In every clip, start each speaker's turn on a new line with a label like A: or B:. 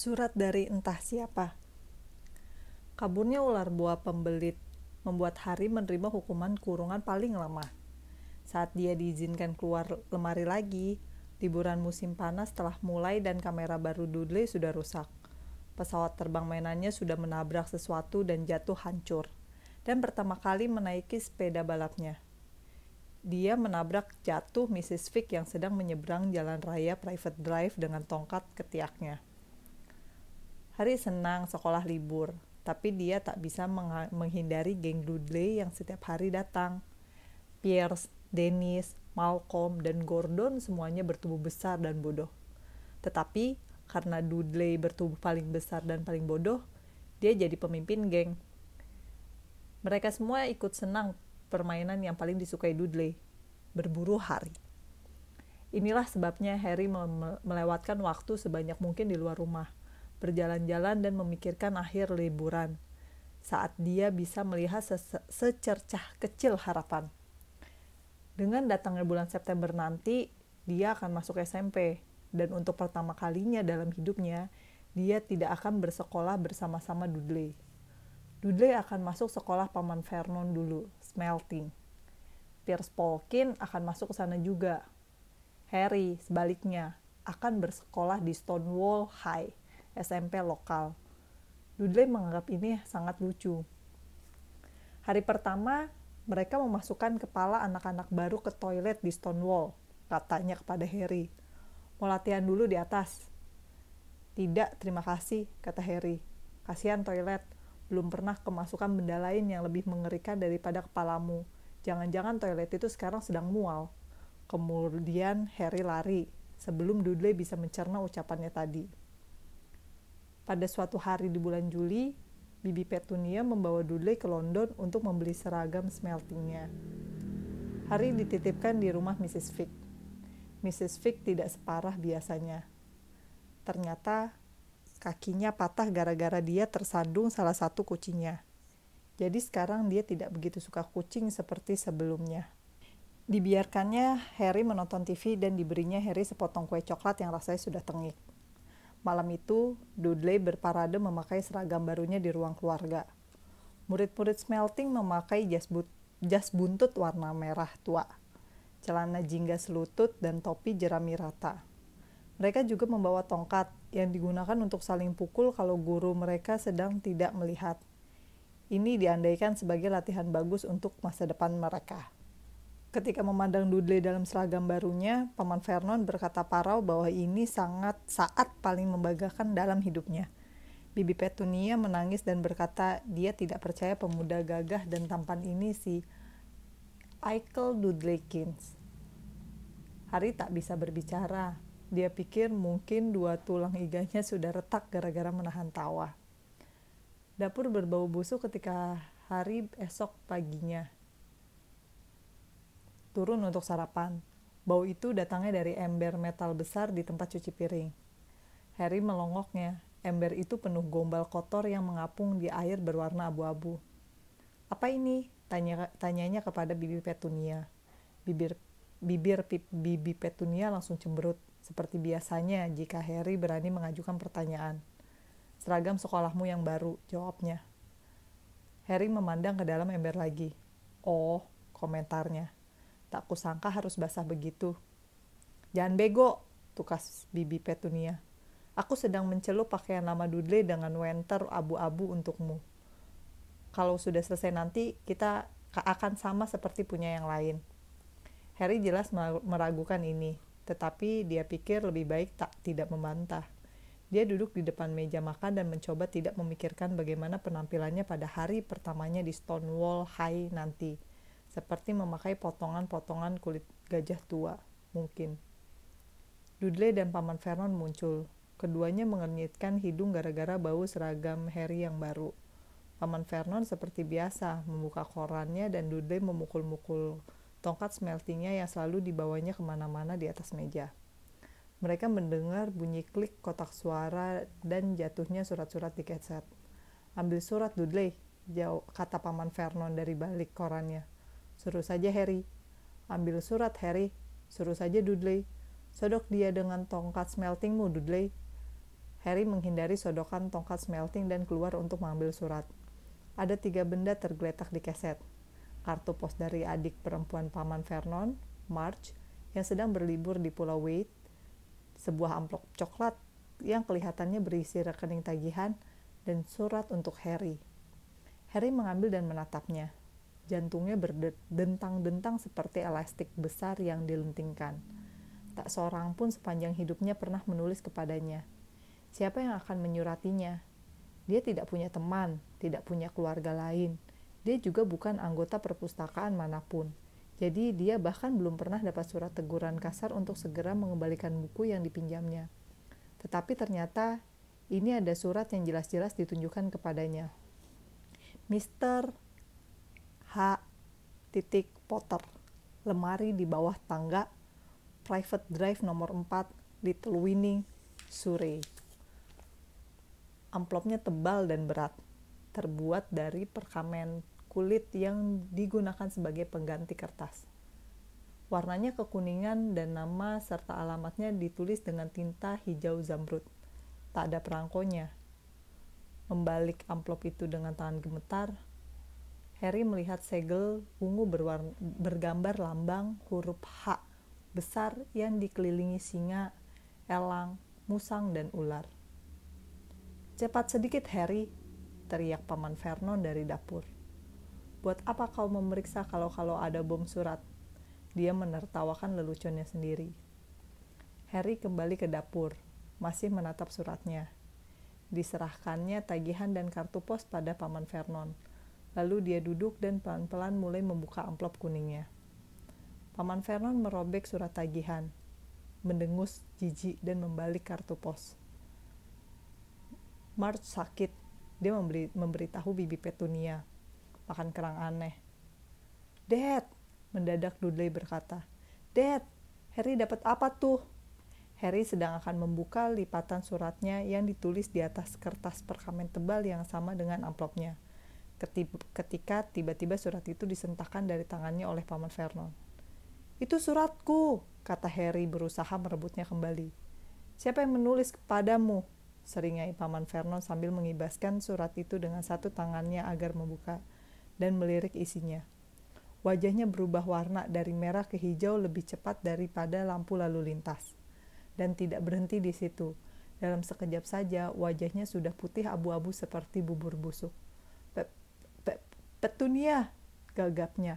A: Surat dari entah siapa. Kaburnya ular buah pembelit membuat Hari menerima hukuman kurungan paling lama. Saat dia diizinkan keluar lemari lagi, liburan musim panas telah mulai dan kamera baru Dudley sudah rusak. Pesawat terbang mainannya sudah menabrak sesuatu dan jatuh hancur. Dan pertama kali menaiki sepeda balapnya. Dia menabrak jatuh Mrs. Vick yang sedang menyeberang jalan raya private drive dengan tongkat ketiaknya. Hari senang sekolah libur, tapi dia tak bisa menghindari geng Dudley yang setiap hari datang. Pierce, Dennis, Malcolm, dan Gordon semuanya bertubuh besar dan bodoh. Tetapi karena Dudley bertubuh paling besar dan paling bodoh, dia jadi pemimpin geng. Mereka semua ikut senang permainan yang paling disukai Dudley, berburu hari. Inilah sebabnya Harry melewatkan waktu sebanyak mungkin di luar rumah berjalan-jalan dan memikirkan akhir liburan saat dia bisa melihat secercah kecil harapan. Dengan datangnya bulan September nanti, dia akan masuk SMP dan untuk pertama kalinya dalam hidupnya, dia tidak akan bersekolah bersama-sama Dudley. Dudley akan masuk sekolah Paman Vernon dulu, Smelting. Pierce Polkin akan masuk ke sana juga. Harry, sebaliknya, akan bersekolah di Stonewall High SMP lokal. Dudley menganggap ini sangat lucu. Hari pertama, mereka memasukkan kepala anak-anak baru ke toilet di Stonewall, katanya kepada Harry. Mau latihan dulu di atas. Tidak, terima kasih, kata Harry. Kasihan toilet, belum pernah kemasukan benda lain yang lebih mengerikan daripada kepalamu. Jangan-jangan toilet itu sekarang sedang mual. Kemudian Harry lari, sebelum Dudley bisa mencerna ucapannya tadi. Pada suatu hari di bulan Juli, Bibi Petunia membawa Dudley ke London untuk membeli seragam smeltingnya. Hari dititipkan di rumah Mrs. Fick. Mrs. Fick tidak separah biasanya. Ternyata kakinya patah gara-gara dia tersandung salah satu kucingnya. Jadi sekarang dia tidak begitu suka kucing seperti sebelumnya. Dibiarkannya Harry menonton TV dan diberinya Harry sepotong kue coklat yang rasanya sudah tengik. Malam itu, Dudley berparade memakai seragam barunya di ruang keluarga. Murid-murid smelting memakai jas, but, jas buntut warna merah tua, celana jingga selutut, dan topi jerami rata. Mereka juga membawa tongkat yang digunakan untuk saling pukul kalau guru mereka sedang tidak melihat. Ini diandaikan sebagai latihan bagus untuk masa depan mereka. Ketika memandang Dudley dalam seragam barunya, Paman Vernon berkata parau bahwa ini sangat saat paling membanggakan dalam hidupnya. Bibi Petunia menangis dan berkata dia tidak percaya pemuda gagah dan tampan ini si Michael Dudleykins. Hari tak bisa berbicara. Dia pikir mungkin dua tulang iganya sudah retak gara-gara menahan tawa. Dapur berbau busuk ketika hari esok paginya turun untuk sarapan. Bau itu datangnya dari ember metal besar di tempat cuci piring. Harry melongoknya. Ember itu penuh gombal kotor yang mengapung di air berwarna abu-abu. Apa ini? Tanya, tanyanya kepada Bibi Petunia. Bibir bibir Bibi Petunia langsung cemberut, seperti biasanya jika Harry berani mengajukan pertanyaan. Seragam sekolahmu yang baru, jawabnya. Harry memandang ke dalam ember lagi. Oh, komentarnya. Tak kusangka harus basah begitu. Jangan bego, tukas Bibi Petunia. Aku sedang mencelup pakaian lama Dudley dengan winter abu-abu untukmu. Kalau sudah selesai nanti, kita akan sama seperti punya yang lain. Harry jelas meragukan ini, tetapi dia pikir lebih baik tak tidak membantah. Dia duduk di depan meja makan dan mencoba tidak memikirkan bagaimana penampilannya pada hari pertamanya di Stonewall High nanti seperti memakai potongan-potongan kulit gajah tua, mungkin. Dudley dan Paman Vernon muncul. Keduanya mengernyitkan hidung gara-gara bau seragam Harry yang baru. Paman Vernon seperti biasa membuka korannya dan Dudley memukul-mukul tongkat smeltingnya yang selalu dibawanya ke mana-mana di atas meja. Mereka mendengar bunyi klik kotak suara dan jatuhnya surat-surat di keset. Ambil surat Dudley, jauh kata Paman Vernon dari balik korannya. Suruh saja Harry. Ambil surat Harry. Suruh saja Dudley. Sodok dia dengan tongkat smeltingmu, Dudley. Harry menghindari sodokan tongkat smelting dan keluar untuk mengambil surat. Ada tiga benda tergeletak di keset. Kartu pos dari adik perempuan paman Vernon, March, yang sedang berlibur di Pulau Wade, sebuah amplop coklat yang kelihatannya berisi rekening tagihan, dan surat untuk Harry. Harry mengambil dan menatapnya. Jantungnya berdentang-dentang seperti elastik besar yang dilentingkan. Tak seorang pun sepanjang hidupnya pernah menulis kepadanya. Siapa yang akan menyuratinya? Dia tidak punya teman, tidak punya keluarga lain. Dia juga bukan anggota perpustakaan mana pun. Jadi dia bahkan belum pernah dapat surat teguran kasar untuk segera mengembalikan buku yang dipinjamnya. Tetapi ternyata ini ada surat yang jelas-jelas ditunjukkan kepadanya. Mr. Titik Potter, lemari di bawah tangga, private drive nomor 4, Little Winning, Surrey. Amplopnya tebal dan berat, terbuat dari perkamen kulit yang digunakan sebagai pengganti kertas. Warnanya kekuningan dan nama serta alamatnya ditulis dengan tinta hijau zamrud. Tak ada perangkonya. Membalik amplop itu dengan tangan gemetar, Harry melihat segel ungu berwarna, bergambar lambang huruf H besar yang dikelilingi singa, elang, musang, dan ular. Cepat sedikit, Harry, teriak Paman Vernon dari dapur. Buat apa kau memeriksa kalau-kalau ada bom surat? Dia menertawakan leluconnya sendiri. Harry kembali ke dapur, masih menatap suratnya. Diserahkannya tagihan dan kartu pos pada Paman Vernon Lalu dia duduk dan pelan-pelan mulai membuka amplop kuningnya. Paman Vernon merobek surat tagihan, mendengus jijik dan membalik kartu pos. March sakit. Dia memberi, memberitahu Bibi Petunia. Makan kerang aneh. Dad, mendadak Dudley berkata. Dad, Harry dapat apa tuh? Harry sedang akan membuka lipatan suratnya yang ditulis di atas kertas perkamen tebal yang sama dengan amplopnya ketika tiba-tiba surat itu disentakkan dari tangannya oleh Paman Vernon. Itu suratku, kata Harry berusaha merebutnya kembali. Siapa yang menulis kepadamu? Seringai Paman Vernon sambil mengibaskan surat itu dengan satu tangannya agar membuka dan melirik isinya. Wajahnya berubah warna dari merah ke hijau lebih cepat daripada lampu lalu lintas. Dan tidak berhenti di situ. Dalam sekejap saja, wajahnya sudah putih abu-abu seperti bubur busuk. Petunia, gagapnya.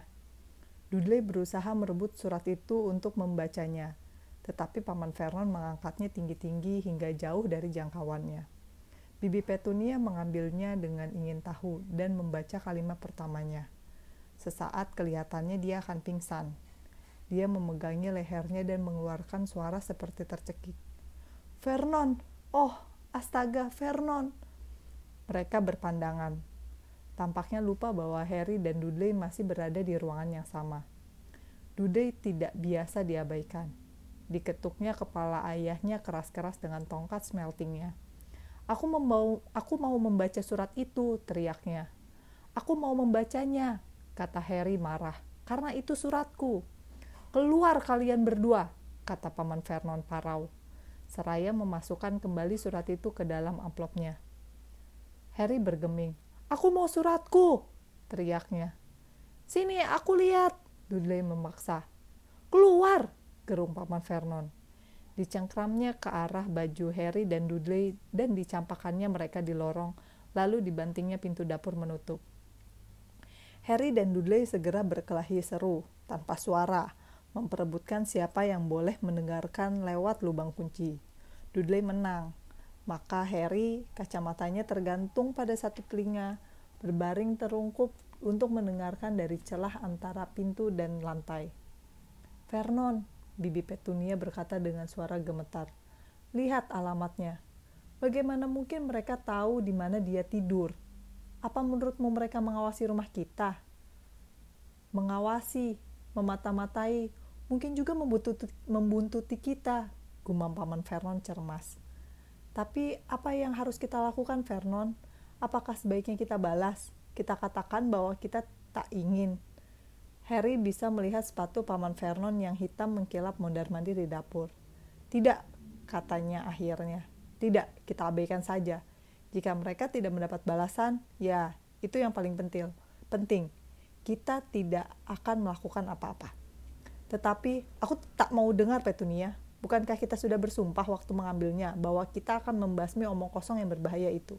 A: Dudley berusaha merebut surat itu untuk membacanya, tetapi Paman Vernon mengangkatnya tinggi-tinggi hingga jauh dari jangkauannya. Bibi Petunia mengambilnya dengan ingin tahu dan membaca kalimat pertamanya. Sesaat kelihatannya dia akan pingsan. Dia memegangi lehernya dan mengeluarkan suara seperti tercekik. Vernon! Oh, astaga, Vernon! Mereka berpandangan Tampaknya lupa bahwa Harry dan Dudley masih berada di ruangan yang sama. Dudley tidak biasa diabaikan. Diketuknya kepala ayahnya keras-keras dengan tongkat smeltingnya. Aku mau, aku mau membaca surat itu, teriaknya. Aku mau membacanya, kata Harry marah, karena itu suratku. Keluar kalian berdua, kata Paman Vernon Parau. Seraya memasukkan kembali surat itu ke dalam amplopnya. Harry bergeming. Aku mau suratku, teriaknya. Sini, aku lihat, Dudley memaksa. Keluar, gerung Paman Vernon. Dicengkramnya ke arah baju Harry dan Dudley dan dicampakannya mereka di lorong, lalu dibantingnya pintu dapur menutup. Harry dan Dudley segera berkelahi seru, tanpa suara, memperebutkan siapa yang boleh mendengarkan lewat lubang kunci. Dudley menang, maka Harry, kacamatanya tergantung pada satu telinga, berbaring terungkup untuk mendengarkan dari celah antara pintu dan lantai. Vernon, Bibi Petunia berkata dengan suara gemetar. Lihat alamatnya. Bagaimana mungkin mereka tahu di mana dia tidur? Apa menurutmu mereka mengawasi rumah kita? Mengawasi, memata-matai, mungkin juga membuntuti, kita, gumam Paman Vernon cermas. Tapi apa yang harus kita lakukan, Vernon? Apakah sebaiknya kita balas? Kita katakan bahwa kita tak ingin. Harry bisa melihat sepatu paman Vernon yang hitam mengkilap mondar-mandir di dapur. Tidak, katanya akhirnya. Tidak, kita abaikan saja. Jika mereka tidak mendapat balasan, ya itu yang paling penting. Penting, kita tidak akan melakukan apa-apa. Tetapi aku tak mau dengar Petunia. Bukankah kita sudah bersumpah waktu mengambilnya bahwa kita akan membasmi omong kosong yang berbahaya itu?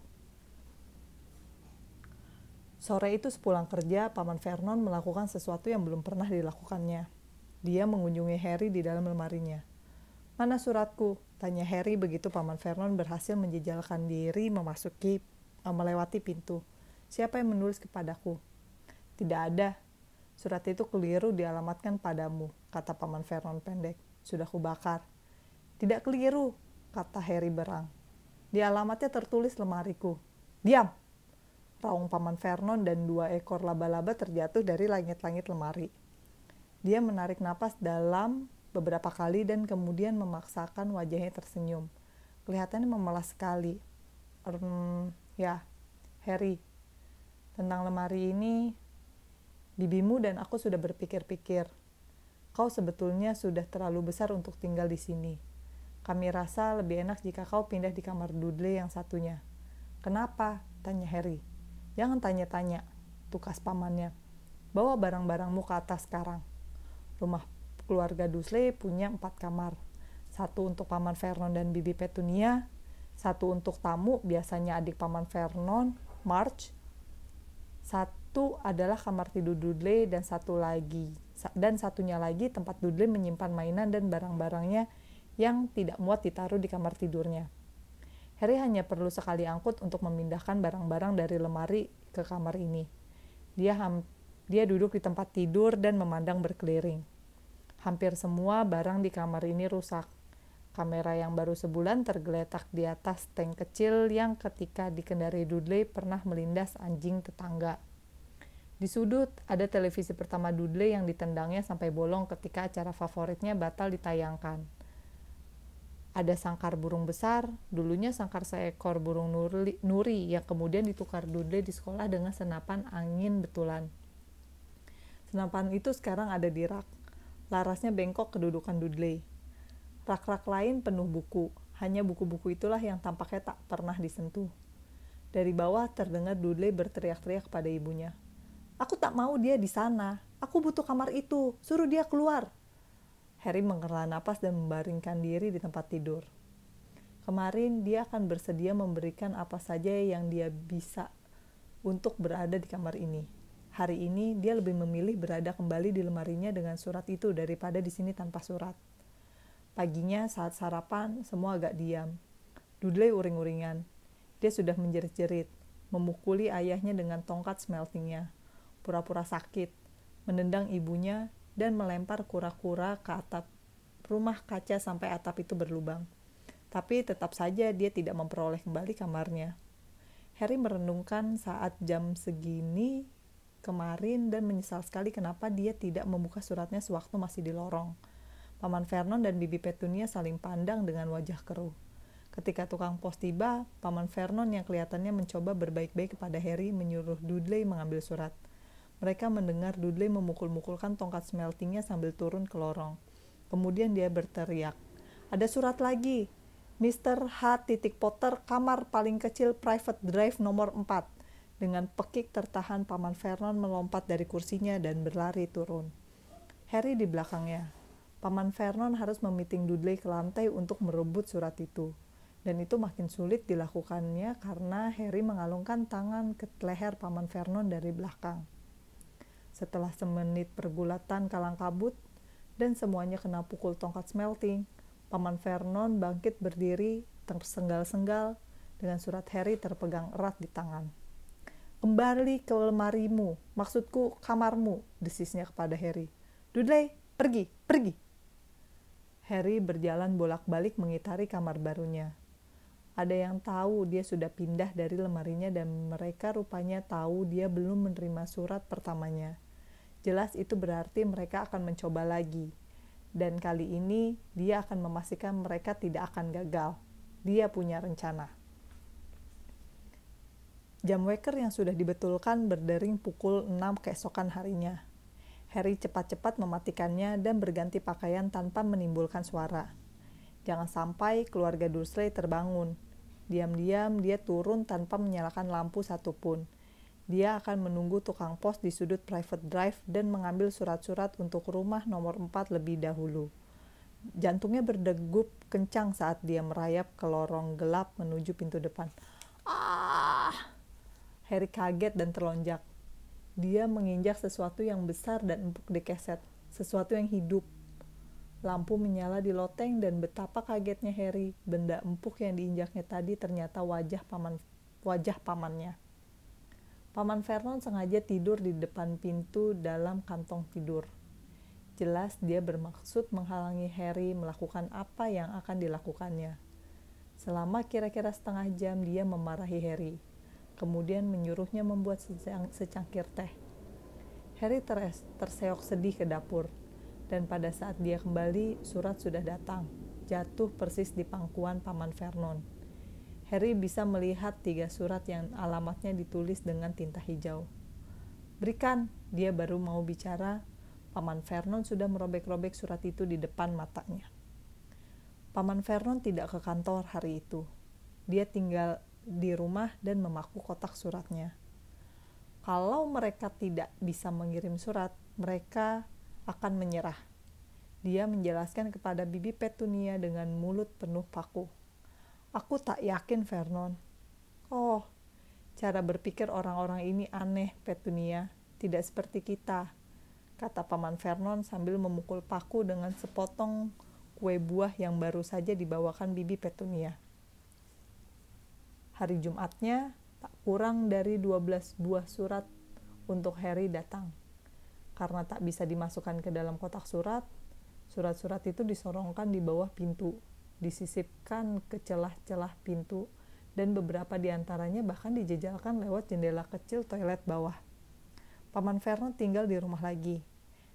A: Sore itu sepulang kerja, Paman Vernon melakukan sesuatu yang belum pernah dilakukannya. Dia mengunjungi Harry di dalam lemarinya. Mana suratku? Tanya Harry begitu Paman Vernon berhasil menjejalkan diri memasuki uh, melewati pintu. Siapa yang menulis kepadaku? Tidak ada. Surat itu keliru dialamatkan padamu, kata Paman Vernon pendek. Sudah kubakar. Tidak keliru, kata Harry berang. Di alamatnya tertulis lemariku. Diam! Raung Paman Vernon dan dua ekor laba-laba terjatuh dari langit-langit lemari. Dia menarik napas dalam beberapa kali dan kemudian memaksakan wajahnya tersenyum. Kelihatannya memelas sekali. Um, ya, Harry, tentang lemari ini, bibimu dan aku sudah berpikir-pikir. Kau sebetulnya sudah terlalu besar untuk tinggal di sini. Kami rasa lebih enak jika kau pindah di kamar Dudley yang satunya. Kenapa? Tanya Harry. Jangan tanya-tanya, tukas pamannya. Bawa barang-barangmu ke atas sekarang. Rumah keluarga Dursley punya empat kamar. Satu untuk Paman Vernon dan Bibi Petunia, satu untuk tamu, biasanya adik Paman Vernon, March, satu adalah kamar tidur Dudley dan satu lagi dan satunya lagi tempat Dudley menyimpan mainan dan barang-barangnya yang tidak muat ditaruh di kamar tidurnya. Harry hanya perlu sekali angkut untuk memindahkan barang-barang dari lemari ke kamar ini. Dia dia duduk di tempat tidur dan memandang berkeliling. Hampir semua barang di kamar ini rusak. Kamera yang baru sebulan tergeletak di atas tank kecil yang ketika dikendari Dudley pernah melindas anjing tetangga. Di sudut ada televisi pertama Dudley yang ditendangnya sampai bolong ketika acara favoritnya batal ditayangkan. Ada sangkar burung besar, dulunya sangkar seekor burung nuri, nuri yang kemudian ditukar Dudley di sekolah dengan senapan angin betulan. Senapan itu sekarang ada di rak. Larasnya bengkok kedudukan Dudley. Rak-rak lain penuh buku. Hanya buku-buku itulah yang tampaknya tak pernah disentuh. Dari bawah terdengar Dudley berteriak-teriak kepada ibunya. Aku tak mau dia di sana. Aku butuh kamar itu. Suruh dia keluar. Harry menghela napas dan membaringkan diri di tempat tidur. Kemarin dia akan bersedia memberikan apa saja yang dia bisa untuk berada di kamar ini. Hari ini dia lebih memilih berada kembali di lemarinya dengan surat itu daripada di sini tanpa surat. Paginya saat sarapan, semua agak diam. Dudley uring-uringan. Dia sudah menjerit-jerit, memukuli ayahnya dengan tongkat smeltingnya, pura-pura sakit, menendang ibunya, dan melempar kura-kura ke atap rumah kaca sampai atap itu berlubang. Tapi tetap saja dia tidak memperoleh kembali kamarnya. Harry merenungkan saat jam segini kemarin dan menyesal sekali kenapa dia tidak membuka suratnya sewaktu masih di lorong. Paman Vernon dan Bibi Petunia saling pandang dengan wajah keruh. Ketika tukang pos tiba, Paman Vernon yang kelihatannya mencoba berbaik-baik kepada Harry menyuruh Dudley mengambil surat. Mereka mendengar Dudley memukul-mukulkan tongkat smeltingnya sambil turun ke lorong. Kemudian dia berteriak, ada surat lagi. Mr. H. Potter, kamar paling kecil private drive nomor 4. Dengan pekik tertahan, Paman Vernon melompat dari kursinya dan berlari turun. Harry di belakangnya. Paman Vernon harus memiting Dudley ke lantai untuk merebut surat itu. Dan itu makin sulit dilakukannya karena Harry mengalungkan tangan ke leher Paman Vernon dari belakang. Setelah semenit pergulatan kalang kabut dan semuanya kena pukul tongkat smelting, Paman Vernon bangkit berdiri tersenggal-senggal dengan surat Harry terpegang erat di tangan. Kembali ke lemarimu, maksudku kamarmu, desisnya kepada Harry. Dudley, pergi, pergi. Harry berjalan bolak-balik mengitari kamar barunya. Ada yang tahu dia sudah pindah dari lemarinya dan mereka rupanya tahu dia belum menerima surat pertamanya. Jelas itu berarti mereka akan mencoba lagi. Dan kali ini dia akan memastikan mereka tidak akan gagal. Dia punya rencana. Jam waker yang sudah dibetulkan berdering pukul 6 keesokan harinya. Harry cepat-cepat mematikannya dan berganti pakaian tanpa menimbulkan suara. Jangan sampai keluarga Dursley terbangun. Diam-diam dia turun tanpa menyalakan lampu satupun. Dia akan menunggu tukang pos di sudut private drive dan mengambil surat-surat untuk rumah nomor 4 lebih dahulu. Jantungnya berdegup kencang saat dia merayap ke lorong gelap menuju pintu depan. Ah! Harry kaget dan terlonjak. Dia menginjak sesuatu yang besar dan empuk di keset, sesuatu yang hidup. Lampu menyala di loteng dan betapa kagetnya Harry. Benda empuk yang diinjaknya tadi ternyata wajah paman wajah pamannya. Paman Vernon sengaja tidur di depan pintu dalam kantong tidur. Jelas dia bermaksud menghalangi Harry melakukan apa yang akan dilakukannya. Selama kira-kira setengah jam dia memarahi Harry, kemudian menyuruhnya membuat secangkir teh. Harry terseok sedih ke dapur dan pada saat dia kembali, surat sudah datang, jatuh persis di pangkuan Paman Vernon. Harry bisa melihat tiga surat yang alamatnya ditulis dengan tinta hijau. Berikan, dia baru mau bicara, Paman Vernon sudah merobek-robek surat itu di depan matanya. Paman Vernon tidak ke kantor hari itu. Dia tinggal di rumah dan memaku kotak suratnya. Kalau mereka tidak bisa mengirim surat, mereka akan menyerah. Dia menjelaskan kepada Bibi Petunia dengan mulut penuh paku. Aku tak yakin, Vernon. Oh, cara berpikir orang-orang ini aneh, Petunia. Tidak seperti kita, kata Paman Vernon sambil memukul paku dengan sepotong kue buah yang baru saja dibawakan Bibi Petunia. Hari Jumatnya, tak kurang dari 12 buah surat untuk Harry datang karena tak bisa dimasukkan ke dalam kotak surat, surat-surat itu disorongkan di bawah pintu, disisipkan ke celah-celah pintu, dan beberapa di antaranya bahkan dijejalkan lewat jendela kecil toilet bawah. Paman Vernon tinggal di rumah lagi.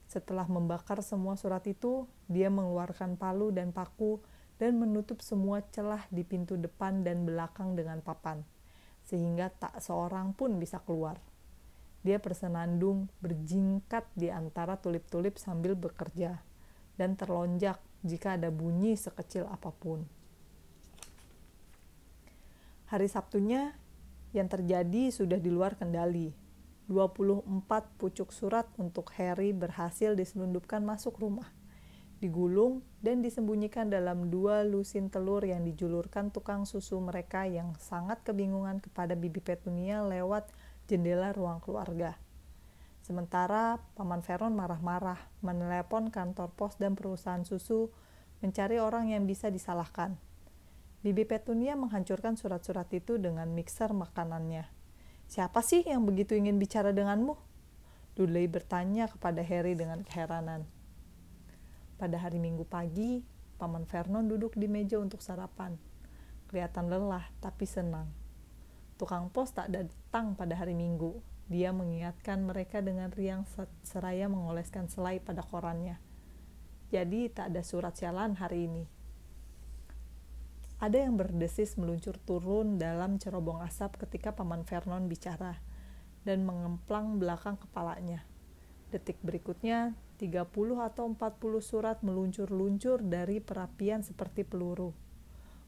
A: Setelah membakar semua surat itu, dia mengeluarkan palu dan paku dan menutup semua celah di pintu depan dan belakang dengan papan, sehingga tak seorang pun bisa keluar. Dia bersenandung berjingkat di antara tulip-tulip sambil bekerja dan terlonjak jika ada bunyi sekecil apa pun. Hari Sabtunya yang terjadi sudah di luar kendali. 24 pucuk surat untuk Harry berhasil diselundupkan masuk rumah, digulung dan disembunyikan dalam dua lusin telur yang dijulurkan tukang susu mereka yang sangat kebingungan kepada Bibi Petunia lewat jendela ruang keluarga. Sementara Paman Veron marah-marah menelepon kantor pos dan perusahaan susu mencari orang yang bisa disalahkan. Bibi Petunia menghancurkan surat-surat itu dengan mixer makanannya. Siapa sih yang begitu ingin bicara denganmu? Dudley bertanya kepada Harry dengan keheranan. Pada hari Minggu pagi, Paman Vernon duduk di meja untuk sarapan. Kelihatan lelah tapi senang. Tukang pos tak datang pada hari Minggu. Dia mengingatkan mereka dengan riang seraya mengoleskan selai pada korannya. Jadi tak ada surat sialan hari ini. Ada yang berdesis meluncur turun dalam cerobong asap ketika Paman Vernon bicara dan mengemplang belakang kepalanya. Detik berikutnya, 30 atau 40 surat meluncur-luncur dari perapian seperti peluru.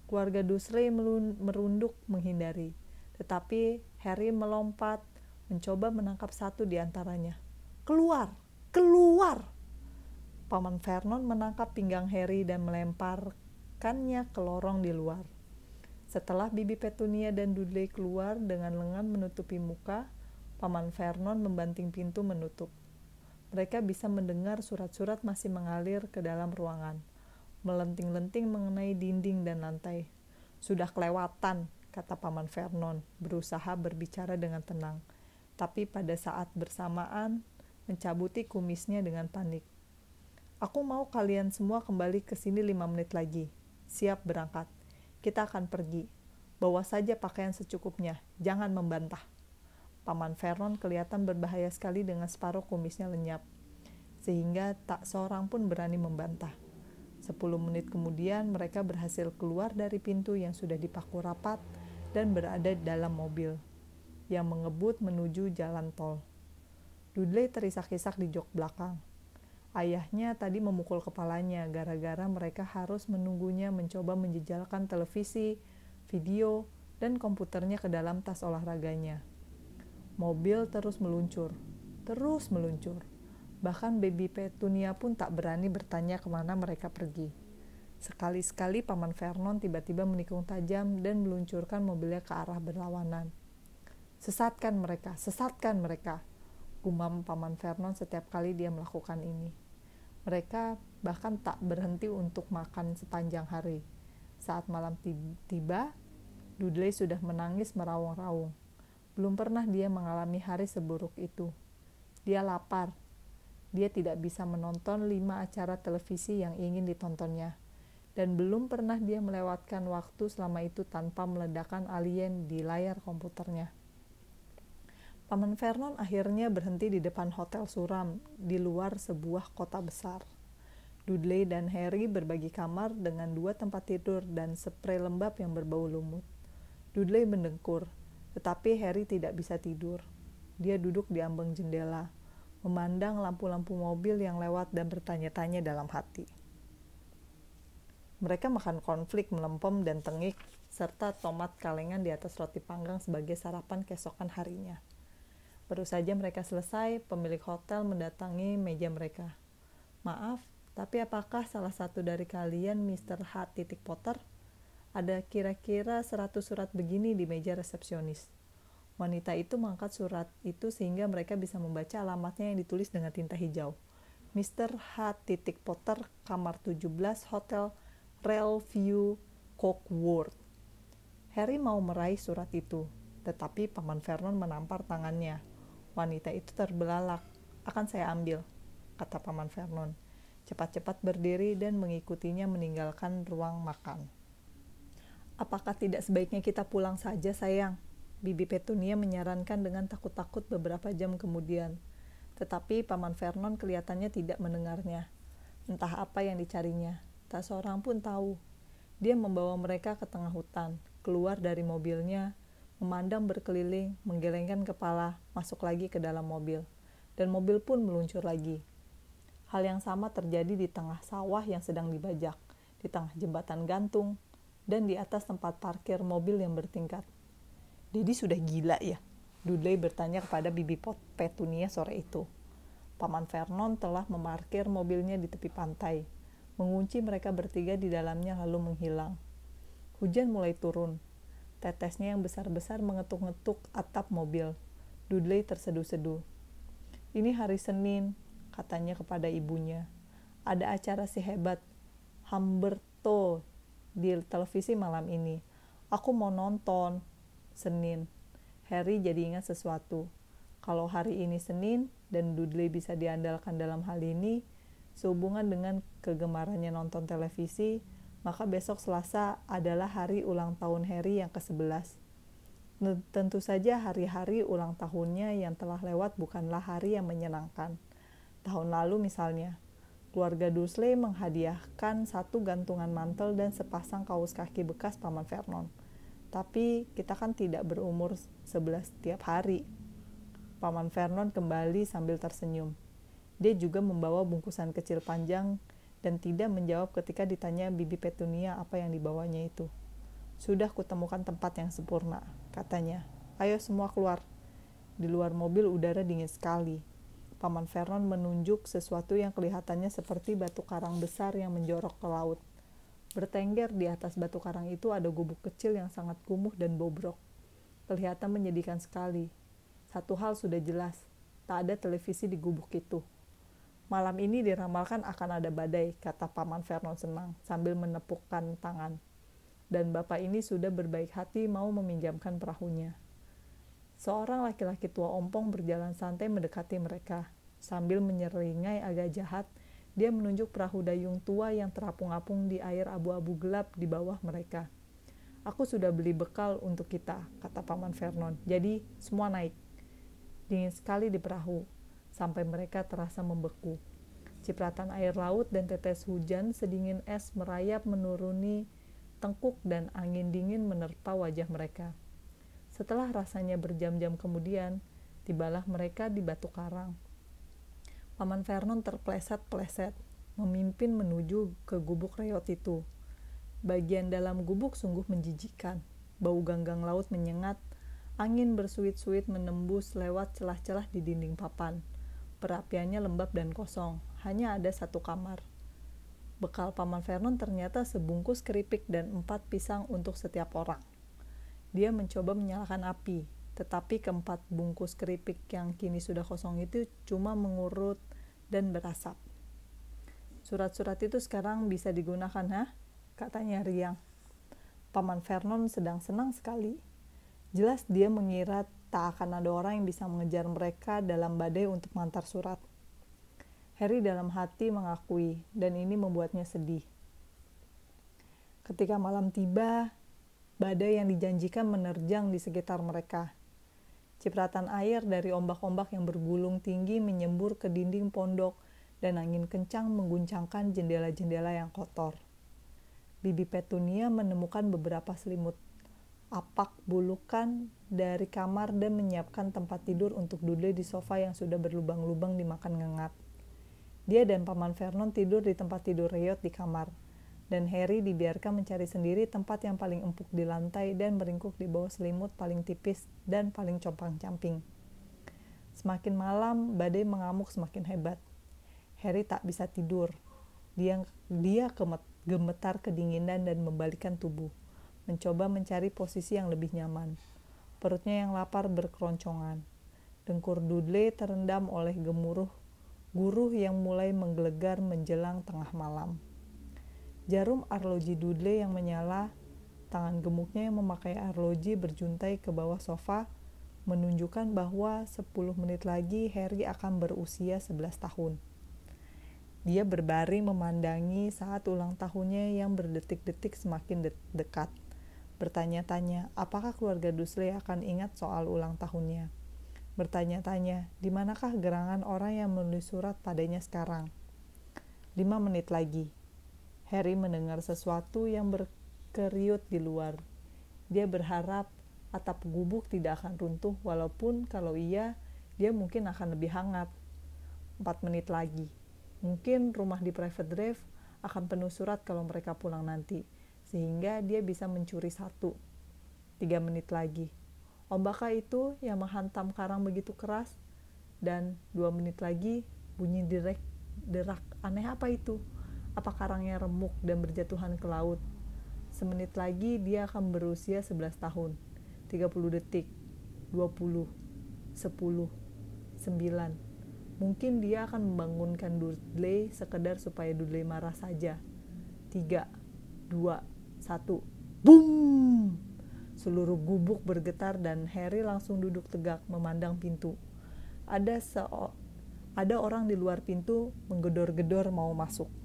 A: Keluarga Dusley merunduk menghindari tetapi Harry melompat, mencoba menangkap satu di antaranya. Keluar! Keluar! Paman Vernon menangkap pinggang Harry dan melemparkannya ke lorong di luar. Setelah Bibi Petunia dan Dudley keluar dengan lengan menutupi muka, Paman Vernon membanting pintu menutup. Mereka bisa mendengar surat-surat masih mengalir ke dalam ruangan, melenting-lenting mengenai dinding dan lantai. Sudah kelewatan, kata Paman Vernon, berusaha berbicara dengan tenang. Tapi pada saat bersamaan, mencabuti kumisnya dengan panik. Aku mau kalian semua kembali ke sini lima menit lagi. Siap berangkat. Kita akan pergi. Bawa saja pakaian secukupnya. Jangan membantah. Paman Vernon kelihatan berbahaya sekali dengan separuh kumisnya lenyap. Sehingga tak seorang pun berani membantah. Sepuluh menit kemudian mereka berhasil keluar dari pintu yang sudah dipaku rapat dan berada dalam mobil yang mengebut menuju jalan tol. Dudley terisak-isak di jok belakang. Ayahnya tadi memukul kepalanya gara-gara mereka harus menunggunya mencoba menjejalkan televisi, video, dan komputernya ke dalam tas olahraganya. Mobil terus meluncur, terus meluncur. Bahkan baby Petunia pun tak berani bertanya ke mana mereka pergi. Sekali-sekali Paman Vernon tiba-tiba menikung tajam dan meluncurkan mobilnya ke arah berlawanan. Sesatkan mereka, sesatkan mereka, gumam Paman Vernon setiap kali dia melakukan ini. Mereka bahkan tak berhenti untuk makan sepanjang hari. Saat malam tiba, Dudley sudah menangis meraung-raung. Belum pernah dia mengalami hari seburuk itu. Dia lapar. Dia tidak bisa menonton lima acara televisi yang ingin ditontonnya. Dan belum pernah dia melewatkan waktu selama itu tanpa meledakan alien di layar komputernya. Paman Vernon akhirnya berhenti di depan hotel suram di luar sebuah kota besar. Dudley dan Harry berbagi kamar dengan dua tempat tidur dan spray lembab yang berbau lumut. Dudley mendengkur, tetapi Harry tidak bisa tidur. Dia duduk di ambang jendela, memandang lampu-lampu mobil yang lewat dan bertanya-tanya dalam hati. Mereka makan konflik melempem dan tengik, serta tomat kalengan di atas roti panggang sebagai sarapan keesokan harinya. Baru saja mereka selesai, pemilik hotel mendatangi meja mereka. Maaf, tapi apakah salah satu dari kalian Mr. H. Potter? Ada kira-kira 100 surat begini di meja resepsionis. Wanita itu mengangkat surat itu sehingga mereka bisa membaca alamatnya yang ditulis dengan tinta hijau. Mr. H. Potter, kamar 17, Hotel Railview, Cockworth. Harry mau meraih surat itu, tetapi Paman Vernon menampar tangannya. Wanita itu terbelalak. Akan saya ambil, kata Paman Vernon. Cepat-cepat berdiri dan mengikutinya meninggalkan ruang makan. Apakah tidak sebaiknya kita pulang saja, sayang? Bibi Petunia menyarankan dengan takut-takut beberapa jam kemudian. Tetapi Paman Vernon kelihatannya tidak mendengarnya. Entah apa yang dicarinya, tak seorang pun tahu. Dia membawa mereka ke tengah hutan, keluar dari mobilnya, memandang berkeliling, menggelengkan kepala, masuk lagi ke dalam mobil. Dan mobil pun meluncur lagi. Hal yang sama terjadi di tengah sawah yang sedang dibajak, di tengah jembatan gantung, dan di atas tempat parkir mobil yang bertingkat. Dedi sudah gila ya? Dudley bertanya kepada Bibi Pot Petunia sore itu. Paman Vernon telah memarkir mobilnya di tepi pantai, mengunci mereka bertiga di dalamnya lalu menghilang. Hujan mulai turun, Tetesnya yang besar-besar mengetuk-ngetuk atap mobil. Dudley terseduh-seduh. Ini hari Senin, katanya kepada ibunya. Ada acara si hebat, Humberto, di televisi malam ini. Aku mau nonton. Senin. Harry jadi ingat sesuatu. Kalau hari ini Senin dan Dudley bisa diandalkan dalam hal ini, sehubungan dengan kegemarannya nonton televisi, maka besok Selasa adalah hari ulang tahun Harry yang ke-11. Tentu saja hari-hari ulang tahunnya yang telah lewat bukanlah hari yang menyenangkan. Tahun lalu misalnya, keluarga Dursley menghadiahkan satu gantungan mantel dan sepasang kaos kaki bekas Paman Vernon. Tapi kita kan tidak berumur 11 tiap hari. Paman Vernon kembali sambil tersenyum. Dia juga membawa bungkusan kecil panjang dan tidak menjawab ketika ditanya Bibi Petunia apa yang dibawanya itu. Sudah kutemukan tempat yang sempurna, katanya. Ayo semua keluar. Di luar mobil udara dingin sekali. Paman Vernon menunjuk sesuatu yang kelihatannya seperti batu karang besar yang menjorok ke laut. Bertengger di atas batu karang itu ada gubuk kecil yang sangat kumuh dan bobrok. Kelihatan menyedihkan sekali. Satu hal sudah jelas, tak ada televisi di gubuk itu. Malam ini diramalkan akan ada badai, kata Paman Vernon senang, sambil menepukkan tangan. Dan bapak ini sudah berbaik hati mau meminjamkan perahunya. Seorang laki-laki tua ompong berjalan santai mendekati mereka. Sambil menyeringai agak jahat, dia menunjuk perahu dayung tua yang terapung-apung di air abu-abu gelap di bawah mereka. Aku sudah beli bekal untuk kita, kata Paman Vernon. Jadi, semua naik. Dingin sekali di perahu sampai mereka terasa membeku. Cipratan air laut dan tetes hujan sedingin es merayap menuruni tengkuk dan angin dingin menerpa wajah mereka. Setelah rasanya berjam-jam kemudian, tibalah mereka di batu karang. Paman Vernon terpleset-pleset, memimpin menuju ke gubuk reot itu. Bagian dalam gubuk sungguh menjijikan. bau ganggang laut menyengat, angin bersuit-suit menembus lewat celah-celah di dinding papan. Perapiannya lembab dan kosong, hanya ada satu kamar. Bekal Paman Vernon ternyata sebungkus keripik dan empat pisang untuk setiap orang. Dia mencoba menyalakan api, tetapi keempat bungkus keripik yang kini sudah kosong itu cuma mengurut dan berasap. Surat-surat itu sekarang bisa digunakan, ha? Katanya Riang. Paman Vernon sedang senang sekali. Jelas dia mengira tak akan ada orang yang bisa mengejar mereka dalam badai untuk mengantar surat. Harry dalam hati mengakui, dan ini membuatnya sedih. Ketika malam tiba, badai yang dijanjikan menerjang di sekitar mereka. Cipratan air dari ombak-ombak yang bergulung tinggi menyembur ke dinding pondok, dan angin kencang mengguncangkan jendela-jendela yang kotor. Bibi Petunia menemukan beberapa selimut apak bulukan dari kamar dan menyiapkan tempat tidur untuk Dudley di sofa yang sudah berlubang-lubang dimakan ngengat. Dia dan Paman Vernon tidur di tempat tidur Reyot di kamar, dan Harry dibiarkan mencari sendiri tempat yang paling empuk di lantai dan meringkuk di bawah selimut paling tipis dan paling compang-camping. Semakin malam, badai mengamuk semakin hebat. Harry tak bisa tidur. Dia dia gemetar kedinginan dan membalikkan tubuh, mencoba mencari posisi yang lebih nyaman. Perutnya yang lapar berkeroncongan. Dengkur Dudley terendam oleh gemuruh guruh yang mulai menggelegar menjelang tengah malam. Jarum arloji Dudley yang menyala, tangan gemuknya yang memakai arloji berjuntai ke bawah sofa, menunjukkan bahwa 10 menit lagi Harry akan berusia 11 tahun. Dia berbaring memandangi saat ulang tahunnya yang berdetik-detik semakin de dekat. Bertanya-tanya, apakah keluarga Dursley akan ingat soal ulang tahunnya? Bertanya-tanya, di manakah gerangan orang yang menulis surat padanya sekarang? Lima menit lagi, Harry mendengar sesuatu yang berkeriut di luar. Dia berharap atap gubuk tidak akan runtuh, walaupun kalau iya, dia mungkin akan lebih hangat. Empat menit lagi, Mungkin rumah di private drive akan penuh surat kalau mereka pulang nanti, sehingga dia bisa mencuri satu. Tiga menit lagi. Ombakah itu yang menghantam karang begitu keras? Dan dua menit lagi, bunyi direk, derak. Aneh apa itu? Apa karangnya remuk dan berjatuhan ke laut? Semenit lagi dia akan berusia 11 tahun. 30 detik. 20. 10. 9 Mungkin dia akan membangunkan Dudley sekedar supaya Dudley marah saja. Tiga, dua, satu, boom! Seluruh gubuk bergetar dan Harry langsung duduk tegak memandang pintu. Ada ada orang di luar pintu menggedor-gedor mau masuk.